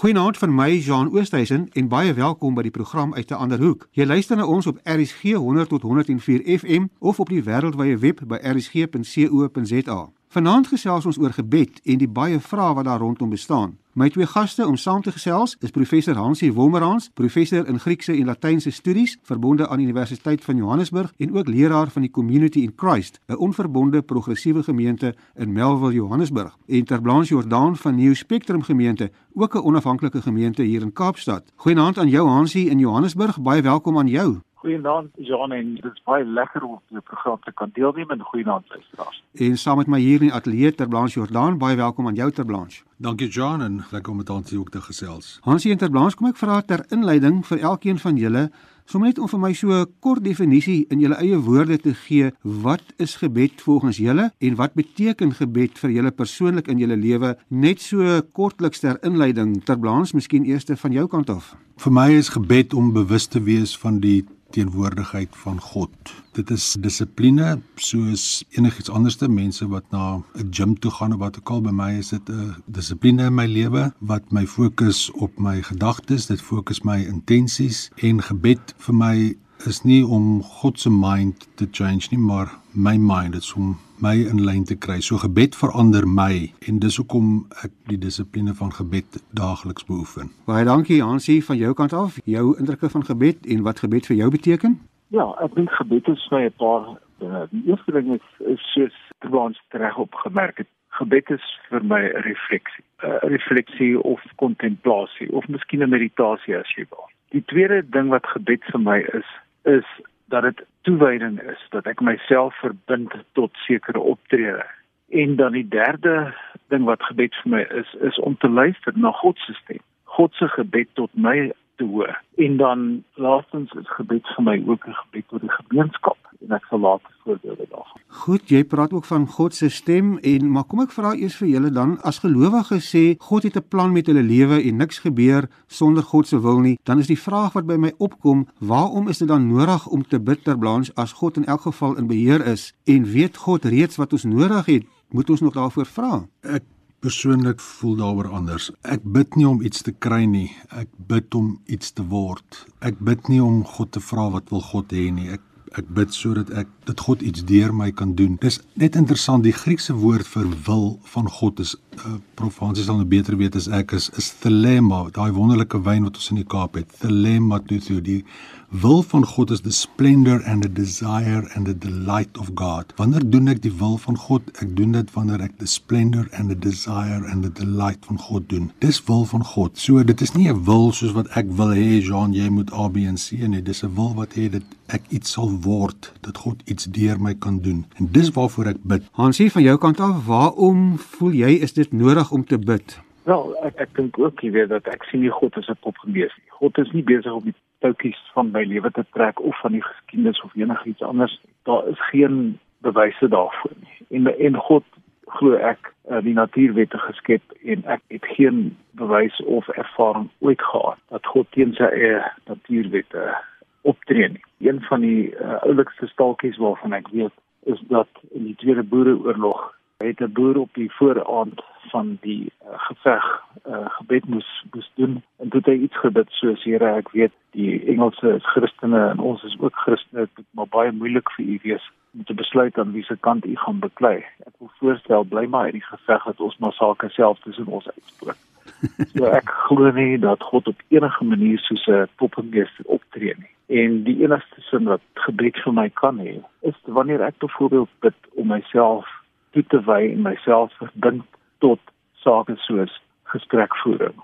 Goeienaand van my Jean Oosthuizen en baie welkom by die program uit 'n ander hoek. Jy luister na ons op RSG 100 tot 104 FM of op die wêreldwye web by rsg.co.za. Vanaand gesels ons oor gebed en die baie vrae wat daar rondom bestaan. My twee gaste om saam te gesels is professor Hansie Wolmerans, professor in Griekse en Latynse studies verbonde aan Universiteit van Johannesburg en ook leraar van die Community in Christ, 'n onverbonde progressiewe gemeente in Melville, Johannesburg, en Terblanche Jordaan van New Spectrum Gemeente, ook 'n onafhanklike gemeente hier in Kaapstad. Goeienaand aan jou Hansie in Johannesburg, baie welkom aan jou. Goeienaand Jean en dit is baie lekker om die program te kan deelneem en goeienaand luisteraars. En saam met my hier in die ateljee ter Blanche Jordaan, baie welkom aan jou ter Blanche. Dankie John en lekker om met ons hier ook te gesels. Hansie en ter Blanche, kom ek vra ter inleiding vir elkeen van julle sommer net om vir my so 'n kort definisie in julle eie woorde te gee, wat is gebed volgens julle en wat beteken gebed vir julle persoonlik in julle lewe? Net so kortliks ter inleiding ter Blanche, miskien eers van jou kant af. Vir my is gebed om bewus te wees van die teenwoordigheid van God. Dit is dissipline soos enigiets anderste. Mense wat na 'n gym toe gaan of wat ook al. By my is dit 'n dissipline in my lewe wat my fokus op my gedagtes, dit fokus my intensies en gebed vir my is nie om God se mind te change nie, maar my mind, dit's om my in lyn te kry. So gebed verander my en dis hoekom ek die dissipline van gebed daagliks beoefen. Baie dankie Hansie van jou kant af. Jou indrukke van gebed en wat gebed vir jou beteken? Ja, ek dink gebed is vir 'n paar uh, die eerste ding is, is soos ons reg opgemerk het. Gebed is vir my 'n refleksie. 'n refleksie of kontemplasie of miskien 'n meditasie as jy wil. Die tweede ding wat gebed vir my is, is dat dit toewyding is, dat ek myself verbind tot sekere optrede. En dan die derde ding wat gebed vir my is, is om te luister na God se stem. God se gebed tot my te hoor. En dan laastens is gebed vir my ook 'n gebed tot die gemeenskap en ek sal later voorbeelde daarvan. Goed, jy praat ook van God se stem en maar kom ek vra eers vir julle dan as gelowiges sê God het 'n plan met hulle lewe en niks gebeur sonder God se wil nie, dan is die vraag wat by my opkom, waarom is dit dan nodig om te bid ter blaans as God in elk geval in beheer is en weet God reeds wat ons nodig het? Moet ons nog daarvoor vra? Ek persoonlik voel daaroor anders. Ek bid nie om iets te kry nie. Ek bid om iets te word. Ek bid nie om God te vra wat wil God hê nie. Ek ek bid sodat ek dit God iets deur my kan doen. Dis net interessant die Griekse woord vir wil van God is uh, Prof Fransis sal nou beter weet as ek is is thelema, daai wonderlike wyn wat ons in die Kaap het. Thelema toe die wil van God is the splendor and the desire and the delight of God. Wanneer doen ek die wil van God? Ek doen dit wanneer ek the splendor and the desire and the delight van God doen. Dis wil van God. So dit is nie 'n wil soos wat ek wil hê Jean, jy moet A B en C nie. Dis 'n wil wat hê dat ek iets sal word, dat God iets deur my kan doen. En dis waarvoor ek bid. Hansie van jou kant af, waarom voel jy is dit nodig om te bid? Wel, ek ek dink ook jy weet dat ek sien nie God as 'n popgees nie. God is nie besig om die touwtjies van my lewe te trek of van die geskiedenis of enigiets anders. Daar is geen bewyse daarvoor nie. En en God glo ek uh, die natuurwette geskep en ek het geen bewys of ervaring ooit gehad dat God teen sy eie natuurwette optree nie. Een van die uh, oulikste staaltjies waarvan ek weet is dat in die Tweede Boereoorlog het 'n boer op die vooraand van die uh, geveg uh, gebed moes moes doen en toe het hy iets gebid soos Here ek weet die Engelse is Christene en ons is ook Christene dit maar baie moeilik vir u wees om te besluit aan wiese kant u gaan beklei ek wil voorstel bly maar uit die geveg dat ons maar sake self tussen ons uitspreek so ek glo nie dat God op enige manier soos 'n poppenmeester optree nie en die enigste sin wat gebed vir my kan hê is wanneer ek byvoorbeeld bid om myself toe te wy en myself verbind tot sake soos gesprekvoering,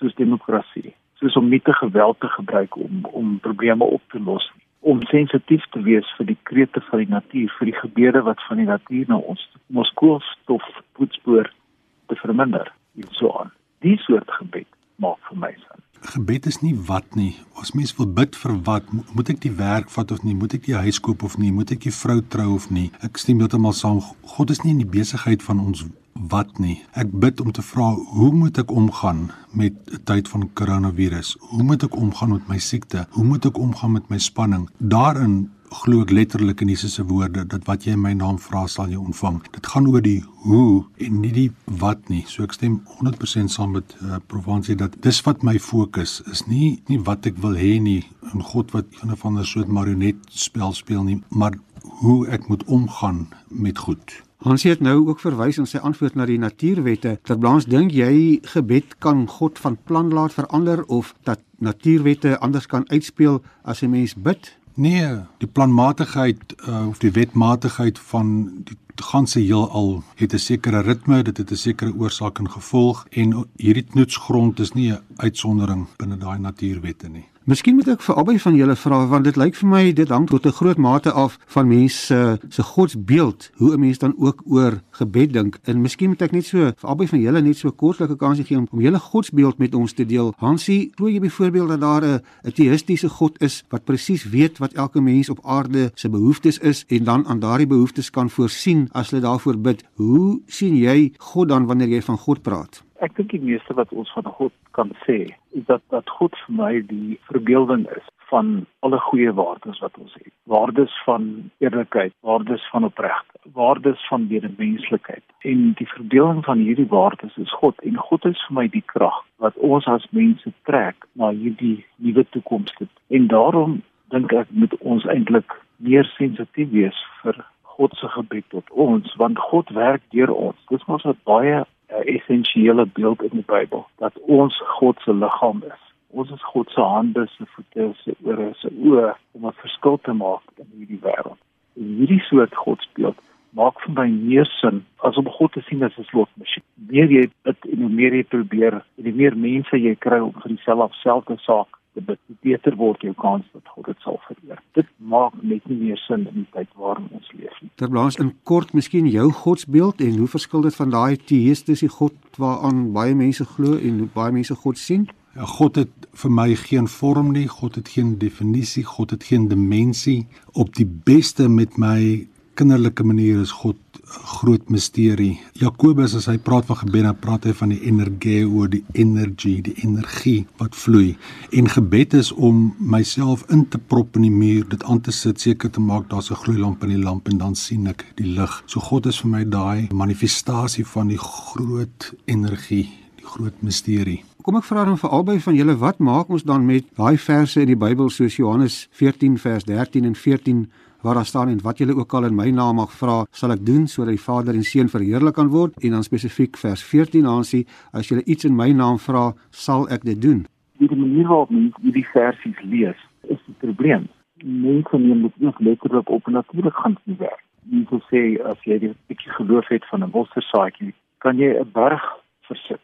soos demokrasie, soos om nie te geweld te gebruik om om probleme op te los nie om sensitief te wees vir die krete van die natuur, vir die gebeure wat van die natuur na ons ons koolstof voetspoor te verminder en so aan. Die soort gebed maak vir my sin. Gebed is nie wat nie. As mens wil bid vir wat, moet ek die werk vat of nie? Moet ek die huis koop of nie? Moet ek die vrou trou of nie? Ek stem heeltemal saam. God is nie in die besigheid van ons wat nie. Ek bid om te vra, hoe moet ek omgaan met 'n tyd van koronavirus? Hoe moet ek omgaan met my siekte? Hoe moet ek omgaan met my spanning? Daarin glo ek letterlik in Jesus se woorde dat wat jy in my naam vra sal jy ontvang. Dit gaan oor die hoe en nie die wat nie. So ek stem 100% saam met uh, Provansie dat dis wat my fokus is nie nie wat ek wil hê nie en God wat een of ander soort marionet spel speel nie, maar hoe ek moet omgaan met goed. Hans het nou ook verwys in sy antwoord na die natuurwette. Dat blaas dink jy gebed kan God van plan laat verander of dat natuurwette anders kan uitspeel as 'n mens bid? Nee, die planmatigheid uh, of die wetmatigheid van die ganse heelal het 'n sekere ritme, dit het 'n sekere oorsaak en gevolg en hierdie knoetsgrond is nie 'n uitsondering binne daai natuurwette nie. Miskien moet ek vir albei van julle vra want dit lyk vir my dit hang tot 'n groot mate af van mense se godsbeeld hoe 'n mens dan ook oor gebed dink. En miskien moet ek net so vir albei van julle net so kortlike kansie gee om, om julle godsbeeld met ons te deel. Hansie, glo jy byvoorbeeld dat daar 'n teïstiese God is wat presies weet wat elke mens op aarde se behoeftes is en dan aan daardie behoeftes kan voorsien as hulle daarvoor bid? Hoe sien jy God dan wanneer jy van God praat? Ek dink die meeste wat ons van God kan sê, is dat dat God vir my die verbeelding is van alle goeie waardes wat ons het. Waardes van eerlikheid, waardes van opregtheid, waardes van medemenslikheid. En die verbeelding van hierdie waardes is God en God is vir my die krag wat ons as mense trek na hierdie nuwe toekoms toe. En daarom dink ek moet ons eintlik meer sensitief wees vir God se gebed tot ons want God werk deur ons. Dit is mos 'n baie 'n essensiële beeld in die Bybel dat ons God se liggaam is. Ons is God se hande, se voete, se ore, se oë om 'n verskil te maak in hierdie wêreld. En hierdie soort godsbeeld maak vir my meer sin as om God te sien as 'n slotmasjien. Meer jy dit en hoe meer jy probeer, en hoe meer mense jy kry om vir dieselfde saak te bid, beter word jou kans dat God dit sal vereer. Dit maak net nie meer sin in die tyd waarin ons leef nie. Terwyls in kort miskien jou godsbeeld en hoe verskil dit van daai teïstiese God waaraan baie mense glo en hoe baie mense God sien? Ja, God het vir my geen vorm nie, God het geen definisie, God het geen dimensie. Op die beste met my kinderlike manier is God groot misterie. Jakobus as hy praat van gebed, dan praat hy van die energeo, die energy, die energie wat vloei. En gebed is om myself in te prop in die muur, dit aan te sit, seker te maak daar's 'n gloeilamp in die lamp en dan sien ek die lig. So God is vir my daai manifestasie van die groot energie, die groot misterie. Kom ek vra dan vir albei van julle, wat maak ons dan met daai verse in die Bybel soos Johannes 14 vers 13 en 14 waar daar staan en wat julle ook al in my naam mag vra, sal ek doen sodat die Vader en Seun verheerlik kan word en dan spesifiek vers 14 aansien, as julle iets in my naam vra, sal ek dit doen. Die manier waarop mense hierdie versies lees, is die probleem. Mense neem dit nie letterlik op en natuurlik gaan dit nie werk. Mense sê as jy 'n bietjie geloof het van 'n mosterdsaadjie, kan jy 'n berg versit.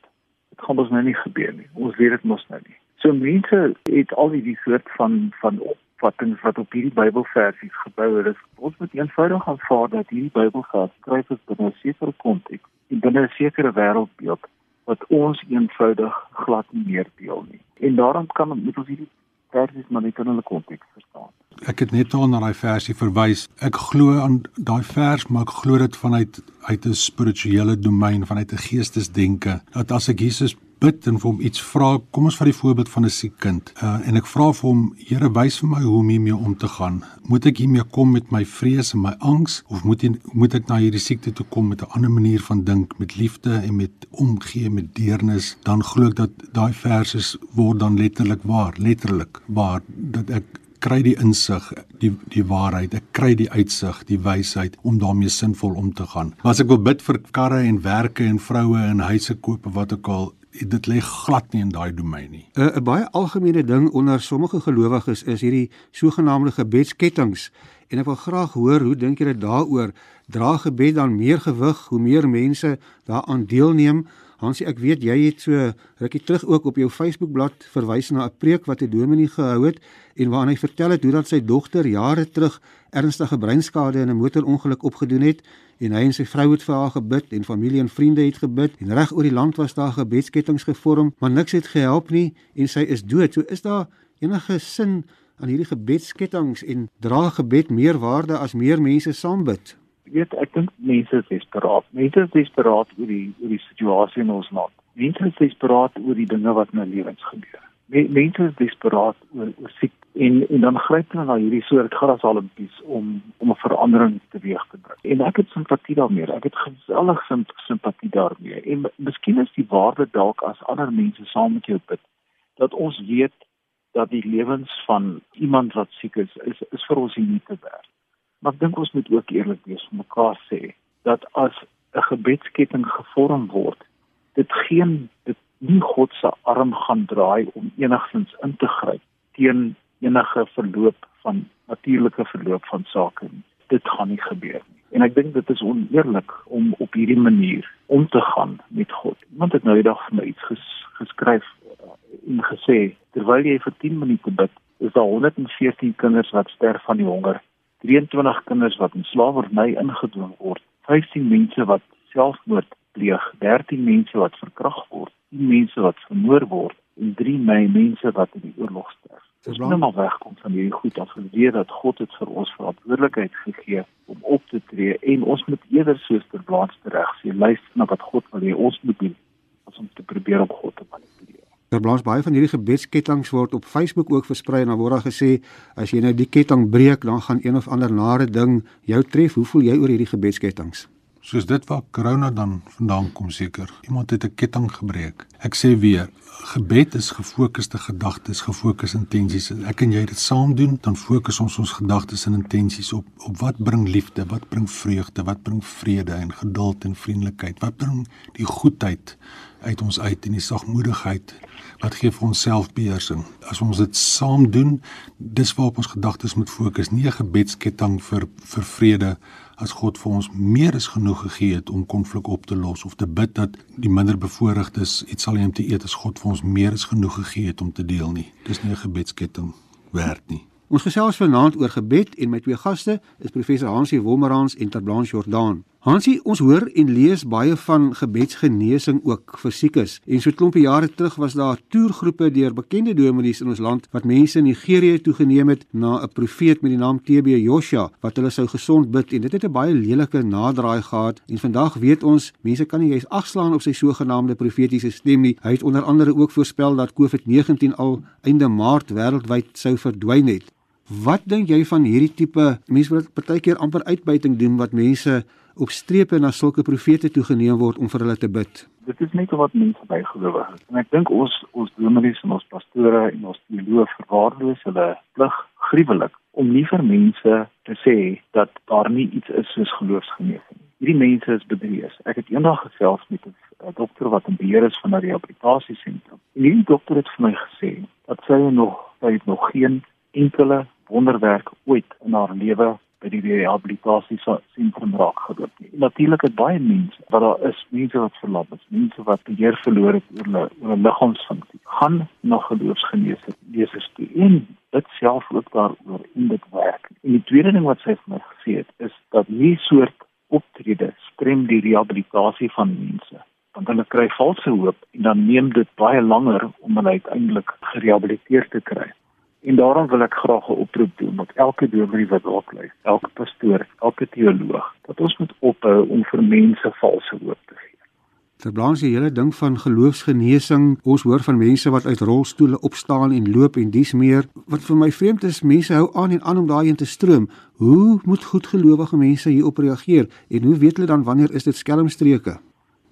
Dit gaan mos nou nie gebeur nie. Ons weet dit mos nou nie. So mense het al hierdie soort van van opvattings wat op hierdie Bybelversies gebou is. Ons moet eenvoudig aanvaar dat hierdie Bybelvers skryf is binne 'n sekere konteks en binne 'n sekere wêreldbeeld wat ons eenvoudig glad nie meer deel nie. En daarom kan met ons hierdie versies maar net in hulle konteks verstaan. Ek het net al na daai versie verwys. Ek glo aan daai vers, maar ek glo dit vanuit uit 'n spirituele domein, vanuit 'n geestesdenke. Dat as ek Jesus bid en vir hom iets vra, kom ons vat die voorbeeld van 'n siek kind. Uh en ek vra vir hom, Here, wys vir my hoe om hiermee om te gaan. Moet ek hiermee kom met my vrees en my angs of moet ek moet ek na hierdie siekte toe kom met 'n ander manier van dink, met liefde en met omgee met deernis? Dan glo ek dat daai verse word dan letterlik waar, letterlik waar dat ek kry die insig, die die waarheid, ek kry die uitsig, die wysheid om daarmee sinvol om te gaan. Maar as ek wil bid vir karre en werke en vroue en huise koop of wat ook al, dit lê glad nie in daai domein nie. 'n 'n baie algemene ding onder sommige gelowiges is hierdie sogenaamde gebedskettings en ek wil graag hoor hoe dink julle daaroor? Dra gebed dan meer gewig hoe meer mense daaraan deelneem? Hansie, ek weet jy het so rukkie terug ook op jou Facebookblad verwys na 'n preek wat 'n dominee gehou het en waarin hy vertel het hoe dat sy dogter jare terug ernstige breinskade in 'n motorongeluk opgedoen het en hy en sy vrou het vir haar gebid en familie en vriende het gebid en reg oor die land was daar gebedskettings gevorm maar niks het gehelp nie en sy is dood. So is daar enige sin aan hierdie gebedskettings en dra gebed meer waarde as meer mense saam bid? Weet ek dink mense is desperaat. Mense is desperaat oor die oor die situasie in ons land. Mense is desperaat oor die dinge wat in hulle lewens gebeur. Mense is desperaat oor oor siekte en en dan gryp hulle na hierdie soort grashalmpies om om 'n verandering teweeg te bring. En ek het simpatie daarmee. Ek het geweldig simpatie daarmee. En miskien is die waarde dalk as ander mense saam met jou bid dat ons weet dat die lewens van iemand wat siek is is, is vir ons nie te werd. Maar ek dink ons moet ook eerlik wees vir mekaar sê dat as 'n gebedsketting gevorm word, dit geen dit nie God se arm gaan draai om enigstens in te gryp teen enige verloop van natuurlike verloop van sake nie. Dit gaan nie gebeur nie. En ek dink dit is oneerlik om op hierdie manier om te gaan met God. Iemand het nou die dag vir my iets ges, geskryf uh, en gesê terwyl jy vir 10 minute bid, is daar 114 kinders wat sterf van die honger, 23 kinders wat in slawerny ingedwing word, 15 mense wat selfmoord pleeg, 13 mense wat verkragt word, 10 mense wat vermoor word. En 3 mense wat in die oorlog sterf. Dis nou maar wegkom van hierdie goed af en weet dat God het vir ons verantwoordelikheid gegee om op te tree en ons moet eerder soos ter plaas reg sê luister na wat God wil hê. Ons moet doen as om te probeer om God te Ter plaas baie van hierdie gebedsketTINGS word op Facebook ook versprei en dan word daar gesê as jy nou die ketting breek dan gaan een of ander nare ding jou tref. Hoe voel jy oor hierdie gebedsketTINGS? Soos dit waar corona dan vandaan kom seker. Iemand het 'n ketting gebreek. Ek sê weer, gebed is gefokusde gedagtes, gefokusde intensies. Ek en jy dit saam doen, dan fokus ons ons gedagtes en intensies op op wat bring liefde, wat bring vreugde, wat bring vrede en geduld en vriendelikheid. Wat bring die goedheid uit ons uit en die sagmoedigheid wat gee vir ons selfbeheersing. As ons dit saam doen, dis waarop ons gedagtes moet fokus, nie 'n gebedsketting vir vir vrede as God vir ons meer as genoeg gegee het om konflik op te los of te bid dat die minderbevoorregtes iets sal hê om te eet as God vir ons meer as genoeg gegee het om te deel nie. Dis nie 'n gebedsketting werd nie. Ons gesels vanaand oor gebed en my twee gaste is professor Hansie Wolmerans en Terblanche Jordaan. Hansie, ons hoor en lees baie van gebedsgenesing ook vir siekes. En so 'n klompie jare terug was daar toergroepe deur bekende dominees in ons land wat mense in Nigerië toegeneem het na 'n profeet met die naam TB Joshua wat hulle sou gesond bid en dit het 'n baie lelike naderdraai gehad. En vandag weet ons, mense kan nie eens agslaan op sy sogenaamde profetiese stem nie. Hy het onder andere ook voorspel dat COVID-19 al einde Maart wêreldwyd sou verdwyn het. Wat dink jy van hierdie tipe mense wat partykeer amper uitbuiting doen wat mense op strepe na sulke profete toegeneem word om vir hulle te bid. Dit is net wat mense bygelowig is. En ek dink ons ons dominees en ons pastore en ons teoloë verwaarloos hulle plig gruwelik om nie vir mense te sê dat daar nie iets is soos geloofsgenesing nie. Hierdie mense is bedriegs. Ek het eendag gesels met 'n dokter wat in beheer is van 'n rehabilitasiesentrum. En hierdie dokter het vir my gesê dat sy nog sy het nog geen enkele wonderwerk ooit in haar lewe by die rehabilitasie sentrum raak geloop nie. Natuurlik het baie mense wat daar is, mense wat verlap is, mense wat beheer verloor het oor oor hulle liggaamsfunksie, gaan na geloofsgeneesers lesers toe en dit self ook daaroor en dit werk. En die tweede ding wat sy vir my gesê het is dat hierdie soort optrede strem die rehabilitasie van mense want hulle kry valse hoop en dan neem dit baie langer om hulle uiteindelik gerehabiliteer te kry. En daarom wil ek graag 'n oproep doen met elke dominee wat dalk lê, elke pastoor, elke teoloog, dat ons moet ophou om vir mense valse hoop te gee. Verblaas die hele ding van geloofsgenesing. Ons hoor van mense wat uit rolstoele opstaan en loop en dis meer. Wat vir my vreemd is, mense hou aan en aan om daarin te stroom. Hoe moet goedgelowige mense hierop reageer en hoe weet hulle dan wanneer is dit skelmstreke?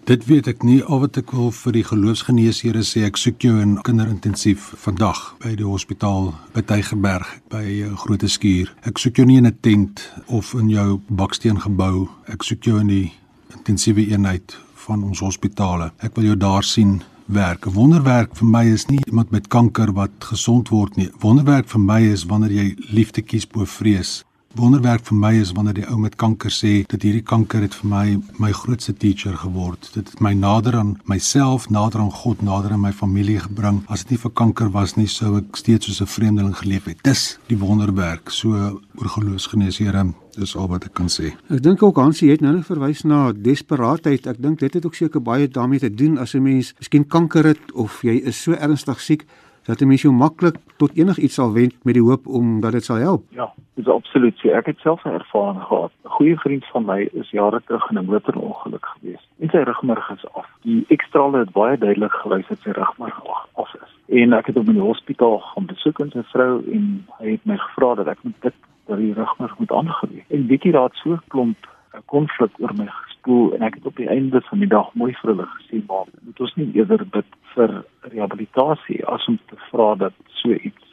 Dit weet ek nie al wat ek wil vir die geloofsgeneesere sê ek soek jou in kinderintensief vandag by die hospitaal by Tygerberg by 'n groot skuur. Ek soek jou nie in 'n tent of in jou baksteen gebou. Ek soek jou in die intensiewe eenheid van ons hospitale. Ek wil jou daar sien werk. 'n Wonderwerk vir my is nie iemand met kanker wat gesond word nie. Wonderwerk vir my is wanneer jy liefde kies bo vrees wonderwerk vir my is wanneer die ou met kanker sê dat hierdie kanker het vir my my grootste teacher geword. Dit het my nader aan myself, nader aan God, nader aan my familie gebring. As dit nie vir kanker was nie, sou ek steeds soos 'n vreemdeling geleef het. Dis die wonderwerk. So oor geloofsgenees, Here, dis al wat ek kan sê. Ek dink ook Hansie het nou net verwys na desperaatheid. Ek dink dit het ook seker baie daarmee te doen as 'n mens miskien kanker het of jy is so ernstig siek dat 'n mens jou maklik tot enigiets sal wend met die hoop om dat dit sal help. Ja, dis absoluut so. Ek het self 'n ervaring gehad. 'n Goeie vriend van my is jare terug in 'n motorongeluk gewees. En sy rugmerg is af. Die ekstrale het baie duidelik gewys dat sy rugmerg af is. En ek het hom in die hospitaal gaan besoek en sy vrou en hy het my gevra dat ek moet dit dat die rugmerg moet aangewees. En weet jy daar het so 'n klomp 'n konflik oor my gespoel en ek het op die einde van die dag mooi vir hulle gesê maar moet ons nie eerder bid vir rehabilitasie as om te vra dat so iets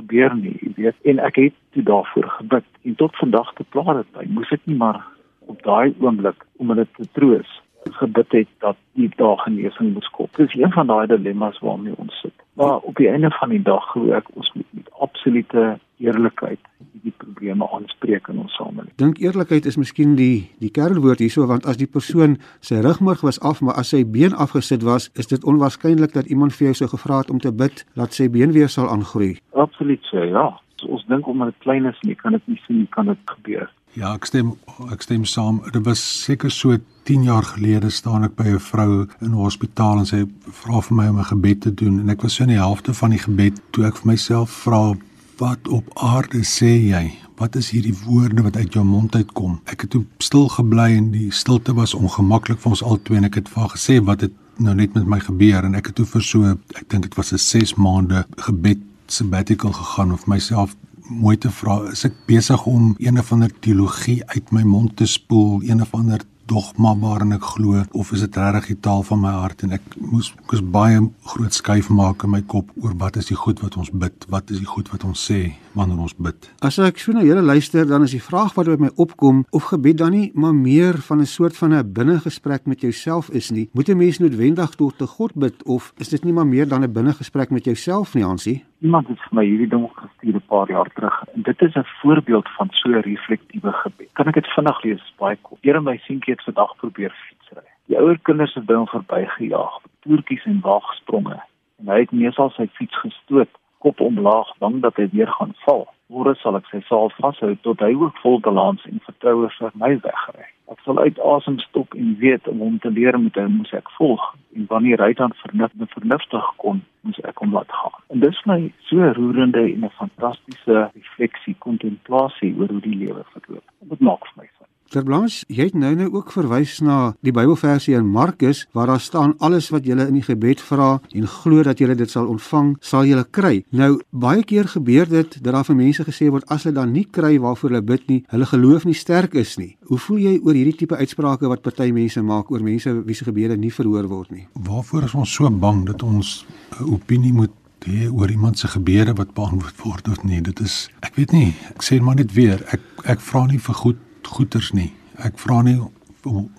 gebeur nie jy weet en ek het toe daarvoor gebid en tot vandag te pla dit by moes ek nie maar op daai oomblik om hulle te troos gebid het dat die dag genesing moet kom. Dis een van daai dilemma's waarmee ons sit. Maar op die einde van die dag glo ek ons moet met absolute eerlikheid hierdie probleme aanspreek in ons samelewing. Dink eerlikheid is miskien die die kernwoord hierso want as die persoon sy rugmurg was af maar as sy been afgesit was, is dit onwaarskynlik dat iemand vir jou sou gevra het om te bid dat sy been weer sal aangroei. Absoluut so, ja. Ons dink omdat dit klein is, nie kan dit nie sien kan dit gebeur. Ja, ek stem ek stem saam. Dit was seker so 10 jaar gelede staan ek by 'n vrou in 'n hospitaal en sy vra vir my om 'n gebed te doen en ek was so in die helfte van die gebed toe ek vir myself vra wat op aarde sê jy? Wat is hierdie woorde wat uit jou mond uitkom? Ek het toe stil gebly en die stilte was ongemaklik vir ons albei en ek het vir haar gesê wat het nou net met my gebeur en ek het toe vir so ek dink dit was 'n 6 maande gebed sabbatical gegaan of myself mooi te vra, is ek besig om een of ander teologie uit my mond te spoel, een of ander dogma waarin ek glo of is dit regtig die taal van my hart en ek moes ek was baie groot skuif maak in my kop oor wat is die goed wat ons bid, wat is die goed wat ons sê wanneer ons bid. As ek so na julle luister, dan is die vraag wat by my opkom of gebed dan nie maar meer van 'n soort van 'n binnegesprek met jouself is nie. Moet 'n mens noodwendig tot 'n God bid of is dit nie maar meer dan 'n binnegesprek met jouself nie, Hansie? Iemand het vir my hierdie ding gestuur 'n paar jaar terug en dit is 'n voorbeeld van so 'n reflektiewe gebed. Kan ek dit vinnig lees baie kort? Here my seentjie het vandag probeer fietsry. Die ouer kinders het by hom verbygejaag, toertjies en waagspronge en hy het meesal sy fiets gestoot, kop omlaag, bang dat hy weer gaan val. Môre sal ek sy saal vashou tot hy ook vol balans en vertroue vir my wegry. Ek sal uit asem stop en weet om hom te leer moet hy moet ek volg en wanneer hy dan vernuftig vernuftig kon moet ek hom laat gaan. En dis my so roerende en 'n fantastiese refleksie kontemplasie oor hoe die lewe verloop. Dit maak vir my. Terblans, jy het nou nou ook verwys na die Bybelversie in Markus waar daar staan alles wat jy in die gebed vra en glo dat jy dit sal ontvang, sal jy kry. Nou baie keer gebeur dit dat daar vir mense gesê word as hulle dan nie kry waarvoor hulle bid nie, hulle geloof nie sterk is nie. Hoe voel jy oor hierdie tipe uitsprake wat party mense maak oor mense wie se gebede nie verhoor word nie? Waarvoor is ons so bang dat ons 'n opinie moet hê oor iemand se gebede wat beantwoord word of nie? Dit is ek weet nie. Ek sê maar net weer, ek ek vra nie vir goed goeters nie. Ek vra nie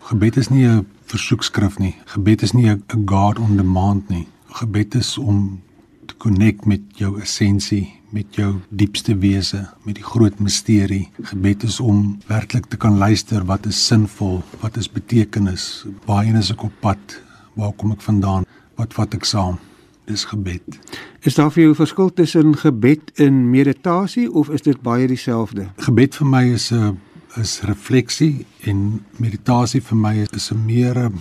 gebed is nie 'n versoekskrif nie. Gebed is nie 'n God on demand nie. Gebed is om te connect met jou essensie, met jou diepste wese, met die groot misterie. Gebed is om werklik te kan luister wat is sinvol, wat is betekenis, waarheen is ek op pad, waar kom ek vandaan, wat vat ek saam? Dis gebed. Is daar vir jou verskil tussen gebed en meditasie of is dit baie dieselfde? Gebed vir my is 'n is refleksie en meditasie vir my is 'n meer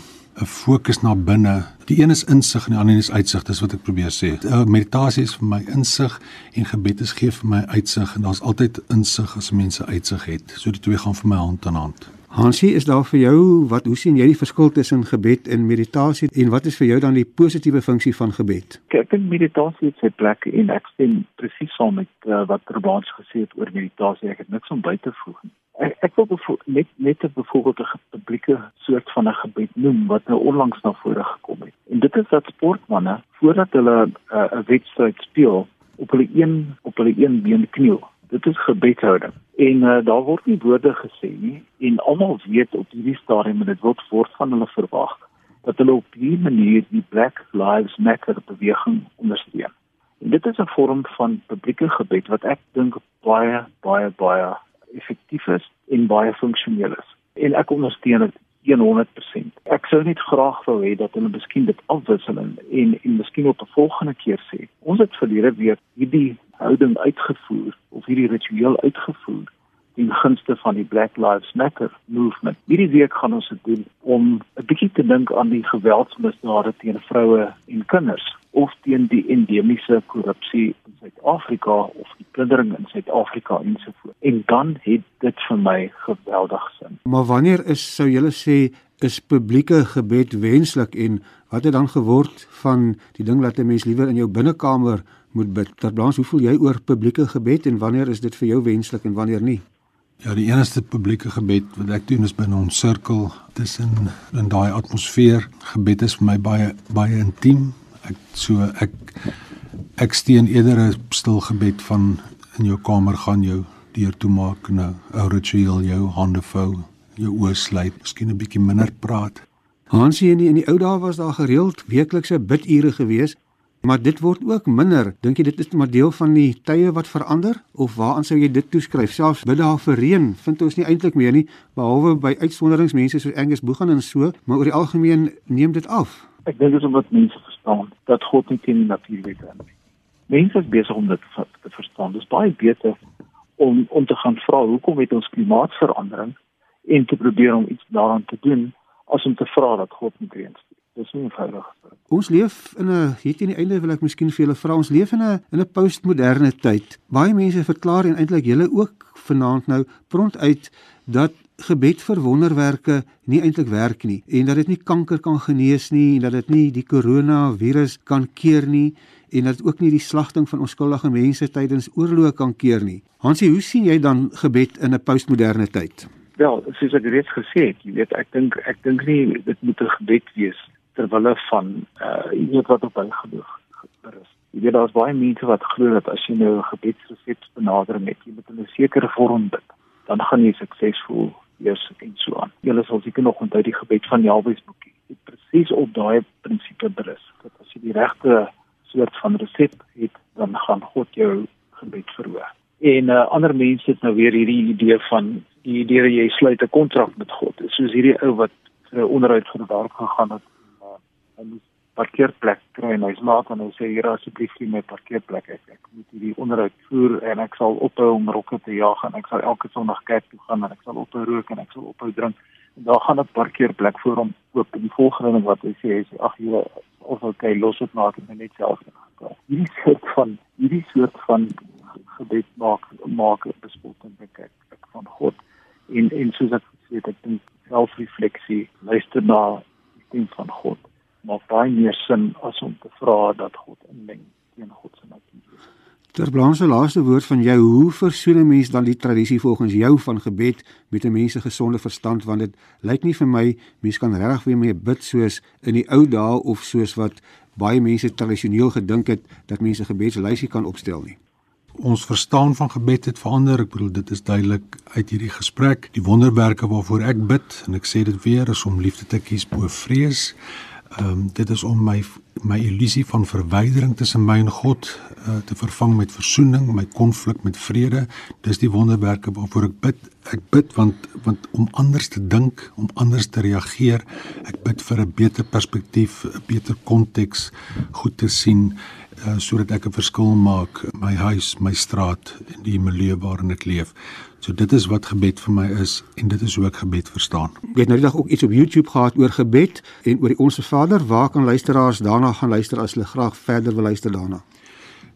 'n fokus na binne. Die een is insig en die ander is uitsig, dis wat ek probeer sê. Uh, meditasie is vir my insig en gebed is gee vir my uitsig en daar's altyd insig as mense uitsig het. So die twee gaan vir my hand aan hand. Hansie, is daar vir jou wat hoe sien jy die verskil tussen gebed en meditasie en wat is vir jou dan die positiewe funksie van gebed? Ek dink meditasie het sy plek en ek stem presies saam met uh, wat Robans gesê het oor meditasie. Ek het niks om by te voeg nie. Ek, ek wil net net 'n byvoorbeeld 'n publieke soort van 'n gebed noem wat nou onlangs na vore gekom het. En dit is dat sportmense voordat hulle uh, 'n uh, wedstryd speel, op hulle een op hulle een been kniel. Dit is gebedhouding. En uh, daar word nie woorde gesê nie en almal weet op hierdie stadium en dit word voort van hulle verwag dat hulle op hierdie manier die Black Lives Matter beweging ondersteun. En dit is 'n vorm van publieke gebed wat ek dink baie baie baie effektief is en baie funksioneel is. En ek ondersteun dit 100%. Ek sou net graag wou hê dat hulle miskien dit afwissel en en miskien op 'n volgende keer sê. Ons het verlede week hierdie houding uitgevoer of hierdie ritueel uitgevoer in gunste van die Black Lives Matter movement. Hierdie week gaan ons dit doen om 'n bietjie te dink aan die geweldsmisdade teen vroue en kinders of teen die endemiese korrupsie in Suid-Afrika of die plundering in Suid-Afrika ensovoorts. En dan het dit vir my geweldig sin. Maar wanneer is sou julle sê is publieke gebed wenslik en wat het dan geword van die ding dat 'n mens liewer in jou binnekamer moet bid? Terblans, hoe voel jy oor publieke gebed en wanneer is dit vir jou wenslik en wanneer nie? Ja, die enigste publieke gebed wat ek doen is binne ons sirkel tussen in daai atmosfeer. Gebed is vir my baie baie intiem. Ek so ek ek steun eerder 'n stil gebed van in jou kamer gaan jou deur toe maak nou 'n ritueel jou hande vou jou oë sluit, miskien 'n bietjie minder praat. Hansie in die, in die ou dae was daar gereeld weeklikse bidure gewees, maar dit word ook minder. Dink jy dit is maar deel van die tye wat verander of waaraan sou jy dit toeskryf? Selfs bid daar vir reën vind ons nie eintlik meer nie, behalwe by uitsonderingsmense soos Angus Boegan en so, maar oor die algemeen neem dit af. Ek dink dit is omdat mense verstaan dat God nie teen die natuurwet is nie. Mense is besig om dit te verstaan. Dit is baie beter om om te gaan vra hoekom het ons klimaatsverandering en te probeer om iets daaraan te doen as om te vra dat God nie reën stuur. Dis nie eenvoudig. Ons leef in 'n hier teen die einde wil ek miskien vir julle vra ons leef in 'n in 'n postmoderne tyd. Baie mense verklaar en eintlik julle ook vanaand nou pront uit dat gebed vir wonderwerke nie eintlik werk nie en dat dit nie kanker kan genees nie en dat dit nie die koronavirus kan keer nie en dat dit ook nie die slagting van onskuldige mense tydens oorloë kan keer nie. Hansie, hoe sien jy dan gebed in 'n postmoderne tyd? Wel, soos ek reeds gesê het, jy weet, ek dink ek dink nie dit moet 'n gebed wees ter wille van uh jy weet wat op by geloof berus. Jy weet daar's baie mense wat glo dat as jy nou 'n gebedsresept benadering het, jy moet in 'n sekere vorm bid, dan gaan jy suksesvol wees en so aan. Julle sal seker nog onthou die gebed van Jabes boekie. Dit presies op daai prinsipe berus dat as jy die regte soort van resept het, dan gaan God jou gebed verhoor. En uh, ander mense het nou weer hierdie idee van die idee jy sluit 'n kontrak met God. Soos hierdie ou wat vir 'n onderhoud vir werk gegaan het en hy moet parkeerplek kry en hy's laat en hy sê hier asseblief gee my parkeerplek. Ek ek moet hierdie onderhoud voer en ek sal ophou om rokke te jag en ek sal elke sonderdag kerk toe gaan en ek sal ophou rook en ek sal ophou drink. En daar gaan 'n parkeerplek vir hom oop in die volgende ding wat hy sê hy sê ag jy of okay los dit maak en net self gaan. Hierdie soort van hierdie soort van gebed maak maak bespotting ek ek van God. En en soos ek gesê het ek dink selfrefleksie luister na die stem van God maak baie meer sin as om te vra dat God inmeng teen God se natuur. Ter blanse laaste woord van jou, hoe versoen 'n mens dan die tradisie volgens jou van gebed met 'n mens se gesonde verstand want dit lyk nie vir my mens kan regtig weer mee bid soos in die ou dae of soos wat baie mense tradisioneel gedink het dat mense gebedslysie kan opstel nie ons verstaan van gebed het verander. Ek bedoel dit is duidelik uit hierdie gesprek. Die wonderwerke waarvoor ek bid en ek sê dit weer is om liefde te kies bo vrees. Ehm um, dit is om my my illusie van verwydering tussen my en God uh, te vervang met versoening, my konflik met vrede. Dis die wonderwerke waarvoor ek bid. Ek bid want want om anders te dink, om anders te reageer. Ek bid vir 'n beter perspektief, 'n beter konteks, goed te sien uh, sodat ek 'n verskil maak in my huis, my straat en die milieu waarin ek leef. So dit is wat gebed vir my is en dit is hoe ek gebed verstaan. Ek het nou die dag ook iets op YouTube gehad oor gebed en oor die Onse Vader. Waar kan luisteraars daarna gaan luister as hulle graag verder wil luister daarna?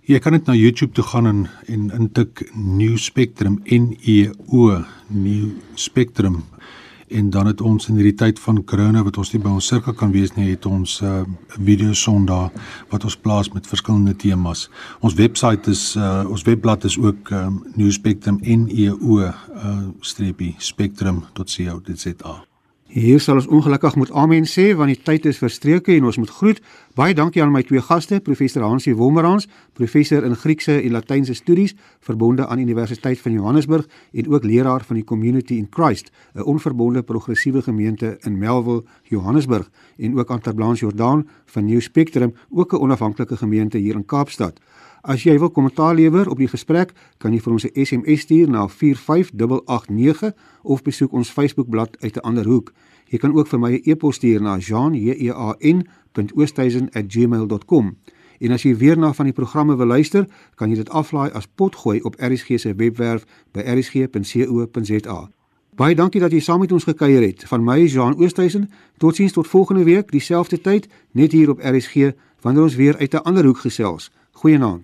Jy kan net na YouTube toe gaan en en intik New Spectrum N E O New Spectrum en dan het ons in hierdie tyd van corona wat ons nie by ons sirkel kan wees nie, het ons 'n uh, video sonda wat ons plaas met verskillende temas. Ons webwerf is uh, ons webblad is ook um, New Spectrum N E O uh, streepie spectrum.co.za. Hier sal ons ongelukkig moet amen sê want die tyd is verstreke en ons moet groet. Baie dankie aan my twee gaste, professor Hansie Wommerans, professor in Griekse en Latynse studies verbonde aan Universiteit van Johannesburg en ook leraar van die Community in Christ, 'n onverbonde progressiewe gemeente in Melville, Johannesburg en ook aan Terblanche Jordan van New Spectrum, ook 'n onafhanklike gemeente hier in Kaapstad. As jy wil kommentaar lewer op die gesprek, kan jy vir ons 'n SMS stuur na 45889 of besoek ons Facebookblad uit 'n ander hoek. Jy kan ook vir my 'n e-pos stuur na jean.oosthuizen@gmail.com. En as jy weer na van die programme wil luister, kan jy dit aflaai as potgooi op RSG se webwerf by rsg.co.za. Baie dankie dat jy saam met ons gekuier het. Van my Jean Oosthuizen. Totsiens tot volgende week dieselfde tyd net hier op RSG wanneer ons weer uit 'n ander hoek gesels. Goeienaand.